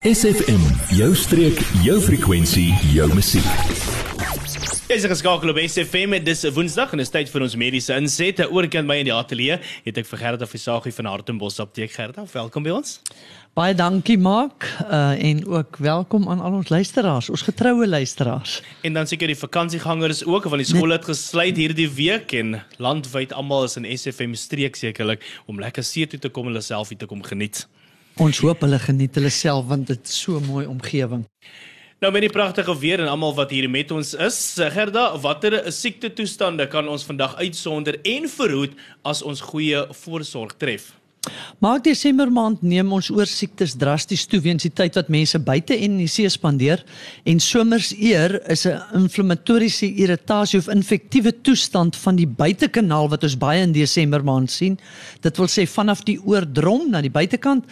SFM, jou streek, jou frekwensie, jou musiek. Dis geskakel op SFM en dis Woensdag en dis tyd vir ons mediese insette. Oorkant my in die ateljee het ek vir Gerda Visagie van Hartenbos Apteek Gerda. Welkom by ons. Baie dankie Mark uh, en ook welkom aan al ons luisteraars, ons getroue luisteraars. En dan seker die vakansiegangers ook want die skole het gesluit hierdie week en landwyd almal is in SFM streek sekerlik om lekker see toe te kom en hulle selfie te kom geniet. Ons hoop hulle geniet hulle self want dit is so mooi omgewing. Nou met die pragtige weer en almal wat hier met ons is, Gerda, watter siekte toestande kan ons vandag uitsonder en verhoed as ons goeie voorsorg tref? Maak Desember maand neem ons oor siektes drasties toe weens die tyd wat mense buite en in die see spandeer en somers eer is 'n inflammatoriese irritasie of infektiewe toestand van die buitekanaal wat ons baie in Desember maand sien. Dit wil sê vanaf die oordrom na die buitekant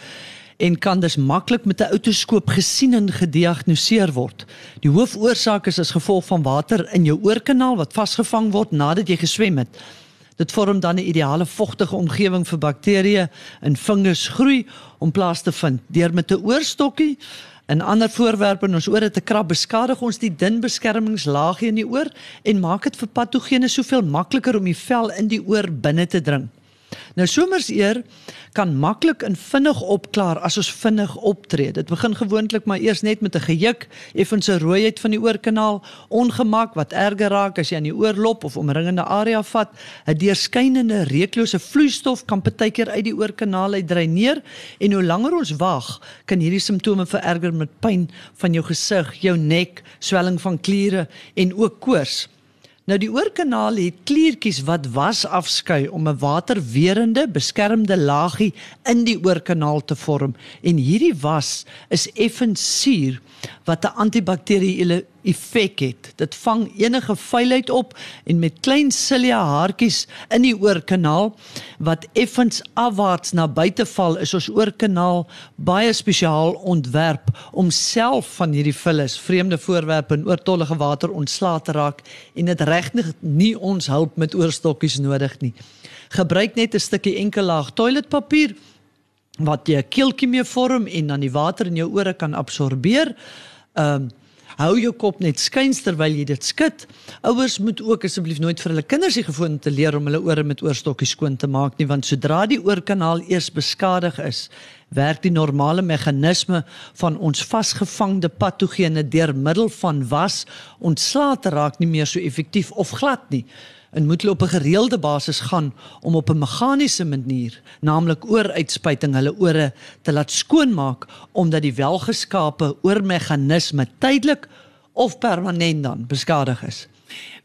en kan dus maklik met 'n outoskoop gesien en gediagnoseer word. Die hoofoorsaak is as gevolg van water in jou oorkanaal wat vasgevang word nadat jy geswem het. Dit vorm dan 'n ideale vogtige omgewing vir bakterieë en fungus groei om plaas te vind. Deur met 'n oorstokkie en ander voorwerpe in ons ore te krap, beskadig ons die dun beskermingslaagie in die oor en maak dit vir patogene soveel makliker om die vel in die oor binne te dring. Nou somerseer kan maklik en vinnig opklaar as ons vinnig optree. Dit begin gewoonlik maar eers net met 'n gejuk, effens 'n rooiheid van die oorkanaal, ongemak wat erger raak as jy aan die oor loop of omringende area vat. 'n Deurskynende reuklose vloeistof kan partykeer uit die oorkanaal uit dreineer en hoe langer ons wag, kan hierdie simptome vererger met pyn van jou gesig, jou nek, swelling van kliere en ook koors. Nou die oorkanaal het kliertjies wat was afskei om 'n waterwerende beskermde laagie in die oorkanaal te vorm. En hierdie was is effens suur wat 'n antibakteriële effek het. Dit vang enige vuilheid op en met klein silia haartjies in die oorkanaal wat effens afwaarts na buite val, is ons oorkanaal baie spesiaal ontwerp om self van hierdie vullis, vreemde voorwerpe en oortollige water ontslae te raak en dit regtig nie ons hulp met oorstokkies nodig nie. Gebruik net 'n stukkie enkel laag toiletpapier wat jy 'n keeltjie mee vorm en dan die water in jou ore kan absorbeer. Ehm um, hou jou kop net skuins terwyl jy dit skud. Ouers moet ook asseblief nooit vir hulle kinders die gewoonte leer om hulle ore met oorstokkies skoon te maak nie want sodra die oorkanaal eers beskadig is, werk die normale meganisme van ons vasgevangde patogene deur middel van was ontslae te raak nie meer so effektief of glad nie en moet hulle op 'n gereelde basis gaan om op 'n meganiese manier, naamlik ooruitspuiting hulle ore te laat skoonmaak omdat die welgeskape oormeganisme tydelik of permanent dan beskadig is.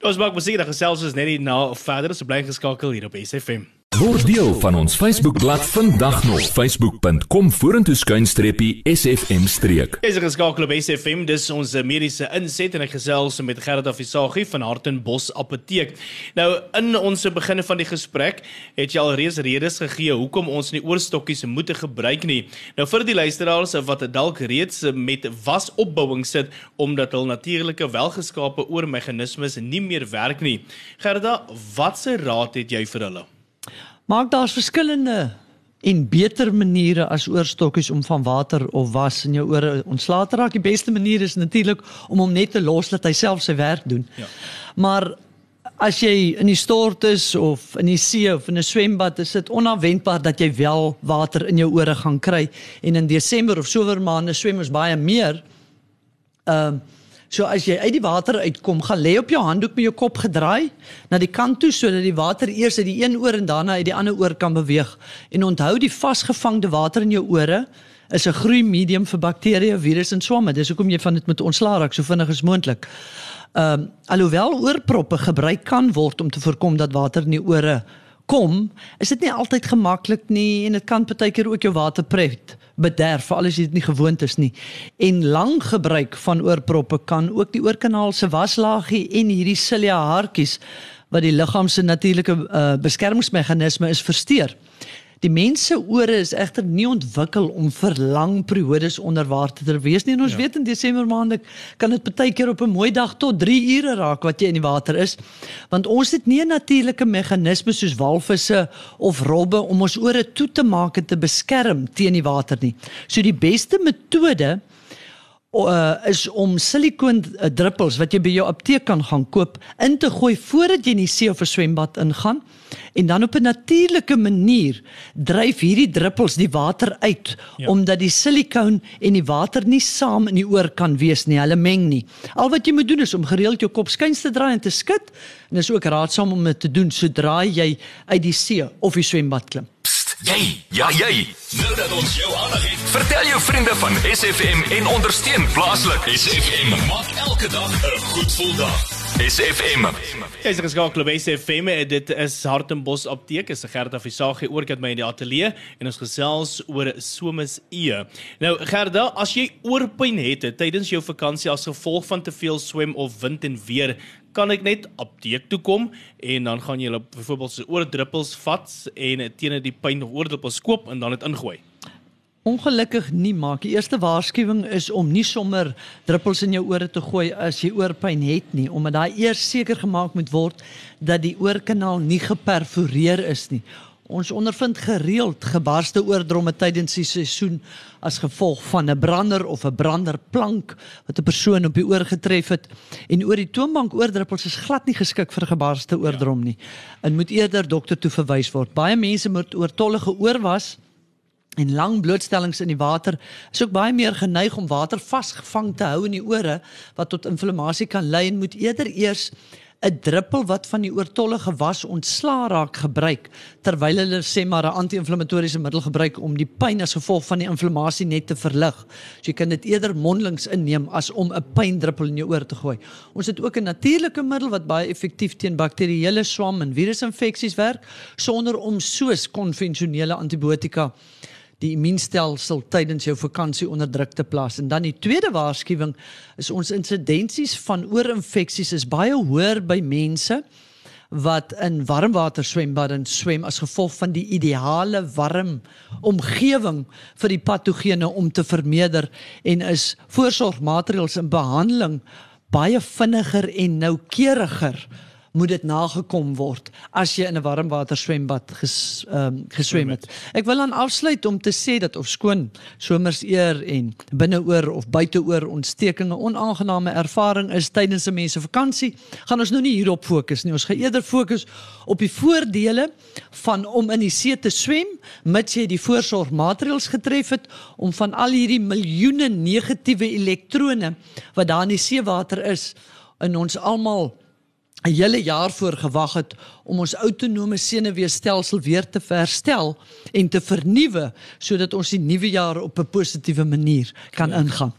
Ons maak musiek dat gesels is net nie na verder so bly geskakel hier op SFM. Word deel van ons Facebookblad vandag nog facebook.com vorentoe skuinstreepie sfm streek. Is geskakel op SFM dis ons mediese inset en ek gesels met Gerda Visagie van Hartenbos Apteek. Nou in ons beginne van die gesprek het jy al reeds redes gegee hoekom ons nie oorstokkies moet gebruik nie. Nou vir die luisteraars wat dalk reeds met wasopbouing sit omdat hul natuurlike welgeskape oormeganismes nie meer werk nie. Gerda, watse raad het jy vir hulle? Maar daar's verskillende en beter maniere as oorstokkies om van water of was in jou ore ontslae te raak. Die beste manier is natuurlik om hom net te los dat hy self sy werk doen. Ja. Maar as jy in die stort is of in die see of in 'n swembad, is dit onverwendbaar dat jy wel water in jou ore gaan kry. En in Desember of somermaande swem ons baie meer. Ehm uh, So as jy uit die water uitkom, gaan lê op jou handdoek met jou kop gedraai na die kant toe sodat die water eers uit die een oor en daarna uit die ander oor kan beweeg. En onthou die vasgevangde water in jou ore is 'n groei medium vir bakterieë, virusse en swamme. Dis hoekom jy van dit moet ontslaa raak so vinnig as moontlik. Ehm um, alhoewel oorproppe gebruik kan word om te voorkom dat water in die ore kom, is dit nie altyd gemaklik nie en dit kan partykeer ook jou waterpret bederf veral as jy dit nie gewoond is nie. En lang gebruik van oorproppe kan ook die oorkanaal se waslaagie en hierdie silia haartjies wat die liggaam se natuurlike uh, beskermingsmeganisme is versteur. Die mens se ore is egter nie ontwikkel om vir lang periodes onder water te wees nie. En ons ja. weet in Desember maande kan dit baie keer op 'n mooi dag tot 3 ure raak wat jy in die water is. Want ons het nie 'n natuurlike meganisme soos walvisse of robbe om ons ore toe te maak en te beskerm teen die water nie. So die beste metode uh, is om silikoon uh, druppels wat jy by jou apteek kan gaan koop in te gooi voordat jy in die see of 'n swembad ingaan en dan op 'n natuurlike manier dryf hierdie druppels die water uit ja. omdat die silikoon en die water nie saam in die oor kan wees nie hulle meng nie al wat jy moet doen is om gereeld jou kop skuins te draai en te skud en dis ook raadsaam om dit te doen sodra jy uit die see of die swembad klim Jy, ja jy. Nou dat ons jou aandag het, vertel jou vriende van SFM en ondersteun plaaslik. SFM maak elke dag 'n goed gevoel dag. SFM. Jy is geskakel by SFM. Dit is Hartenbos Apteek. Is Gerda Visagie ook het my in die ateljee en ons gesels oor somes e. Nou Gerda, as jy oorpyn het tydens jou vakansie as gevolg van te veel swem of wind en weer, kan ek net apteek toe kom en dan gaan jy hulle byvoorbeeld se oordruppels vat en teen die pyn oordruppels koop en dan dit ingooi. Ongelukkig nie maak. Die eerste waarskuwing is om nie sommer druppels in jou ore te gooi as jy oorpyn het nie, omdat daai eers seker gemaak moet word dat die oorkanaal nie geperforeer is nie. Ons ondervind gereeld gebarste oordromme tydens die seisoen as gevolg van 'n brander of 'n branderplank wat 'n persoon op die oor getref het. En oor die toonbank oordruppels is glad nie geskik vir gebarste oordrom nie. En moet eerder dokter toe verwys word. Baie mense met oortollige oorwas en lang blootstellings in die water is ook baie meer geneig om water vasgevang te hou in die ore wat tot inflammasie kan lei en moet eerder eers 'n druppel wat van die oortollige was ontslaa raak gebruik terwyl hulle sê maar 'n anti-inflammatoriese middel gebruik om die pyn as gevolg van die inflammasie net te verlig. So jy kan dit eerder mondelings inneem as om 'n pyndruppel in jou oor te gooi. Ons het ook 'n natuurlike middel wat baie effektief teen bakterieële swam en virusinfeksies werk sonder om soos konvensionele antibiotika die immuunstelsel tydens jou vakansie onder druk te plaas. En dan die tweede waarskuwing is ons insidensies van oorinfeksies is baie hoër by mense wat in warmwater swembad en swem as gevolg van die ideale warm omgewing vir die patogene om te vermeerder en is voorsorgmaatreëls en behandeling baie vinniger en noukeuriger moet dit nagekom word as jy in 'n warmwater swembad ges, um, geswem het. Ek wil dan afsluit om te sê dat of skoon somers eer en binneoor of buiteoor ontstekings 'n onaangename ervaring is tydens 'n mens se vakansie, gaan ons nou nie hierop fokus nie. Ons gaan eerder fokus op die voordele van om in die see te swem mits jy die voorsorgmaatreëls getref het om van al hierdie miljoene negatiewe elektrone wat daar in die seewater is in ons almal 'n hele jaar voor gewag het om ons autonome senuweestelsel weer te herstel en te vernuwe sodat ons die nuwe jaar op 'n positiewe manier kan ja. ingaan.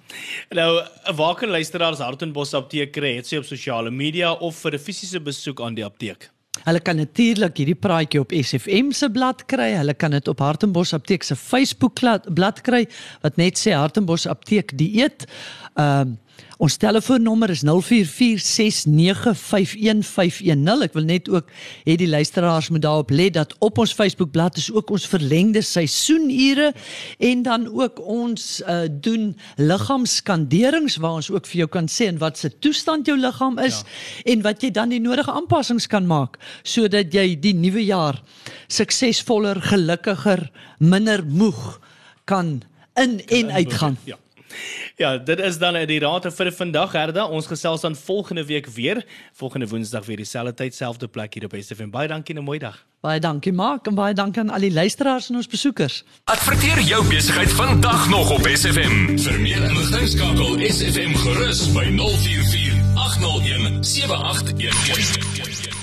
Nou, waar kan luisteraars Hartenbos apteek kry? Het sy op sosiale media of vir 'n fisiese besoek aan die apteek? Hulle kan natuurlik hierdie praatjie op SFM se blad kry. Hulle kan dit op Hartenbos Apteek se Facebook blad kry wat net sê Hartenbos Apteek dieet. Ehm uh, Ons telefoonnommer is 0446951510. Ek wil net ook hê die luisteraars moet daarop let dat op ons Facebookblad is ook ons verlengde seisoenure en dan ook ons uh, doen liggaamskanderings waar ons ook vir jou kan sê en wat se toestand jou liggaam is ja. en wat jy dan die nodige aanpassings kan maak sodat jy die nuwe jaar suksesvoller, gelukkiger, minder moeg kan in en uitgaan. Ja. Ja, dit is dan die raad vir vandag Herda. Ons gesels dan volgende week weer, volgende Woensdag weer dieselfde tyd, selfde plek hier op SFM. Baie dankie en 'n mooi dag. Baie dankie Mark en baie dankie aan al die luisteraars en ons besoekers. Adverteer jou besigheid vandag nog op SFM. Vir meer inligting skakel SFM gerus by 044 801 7811.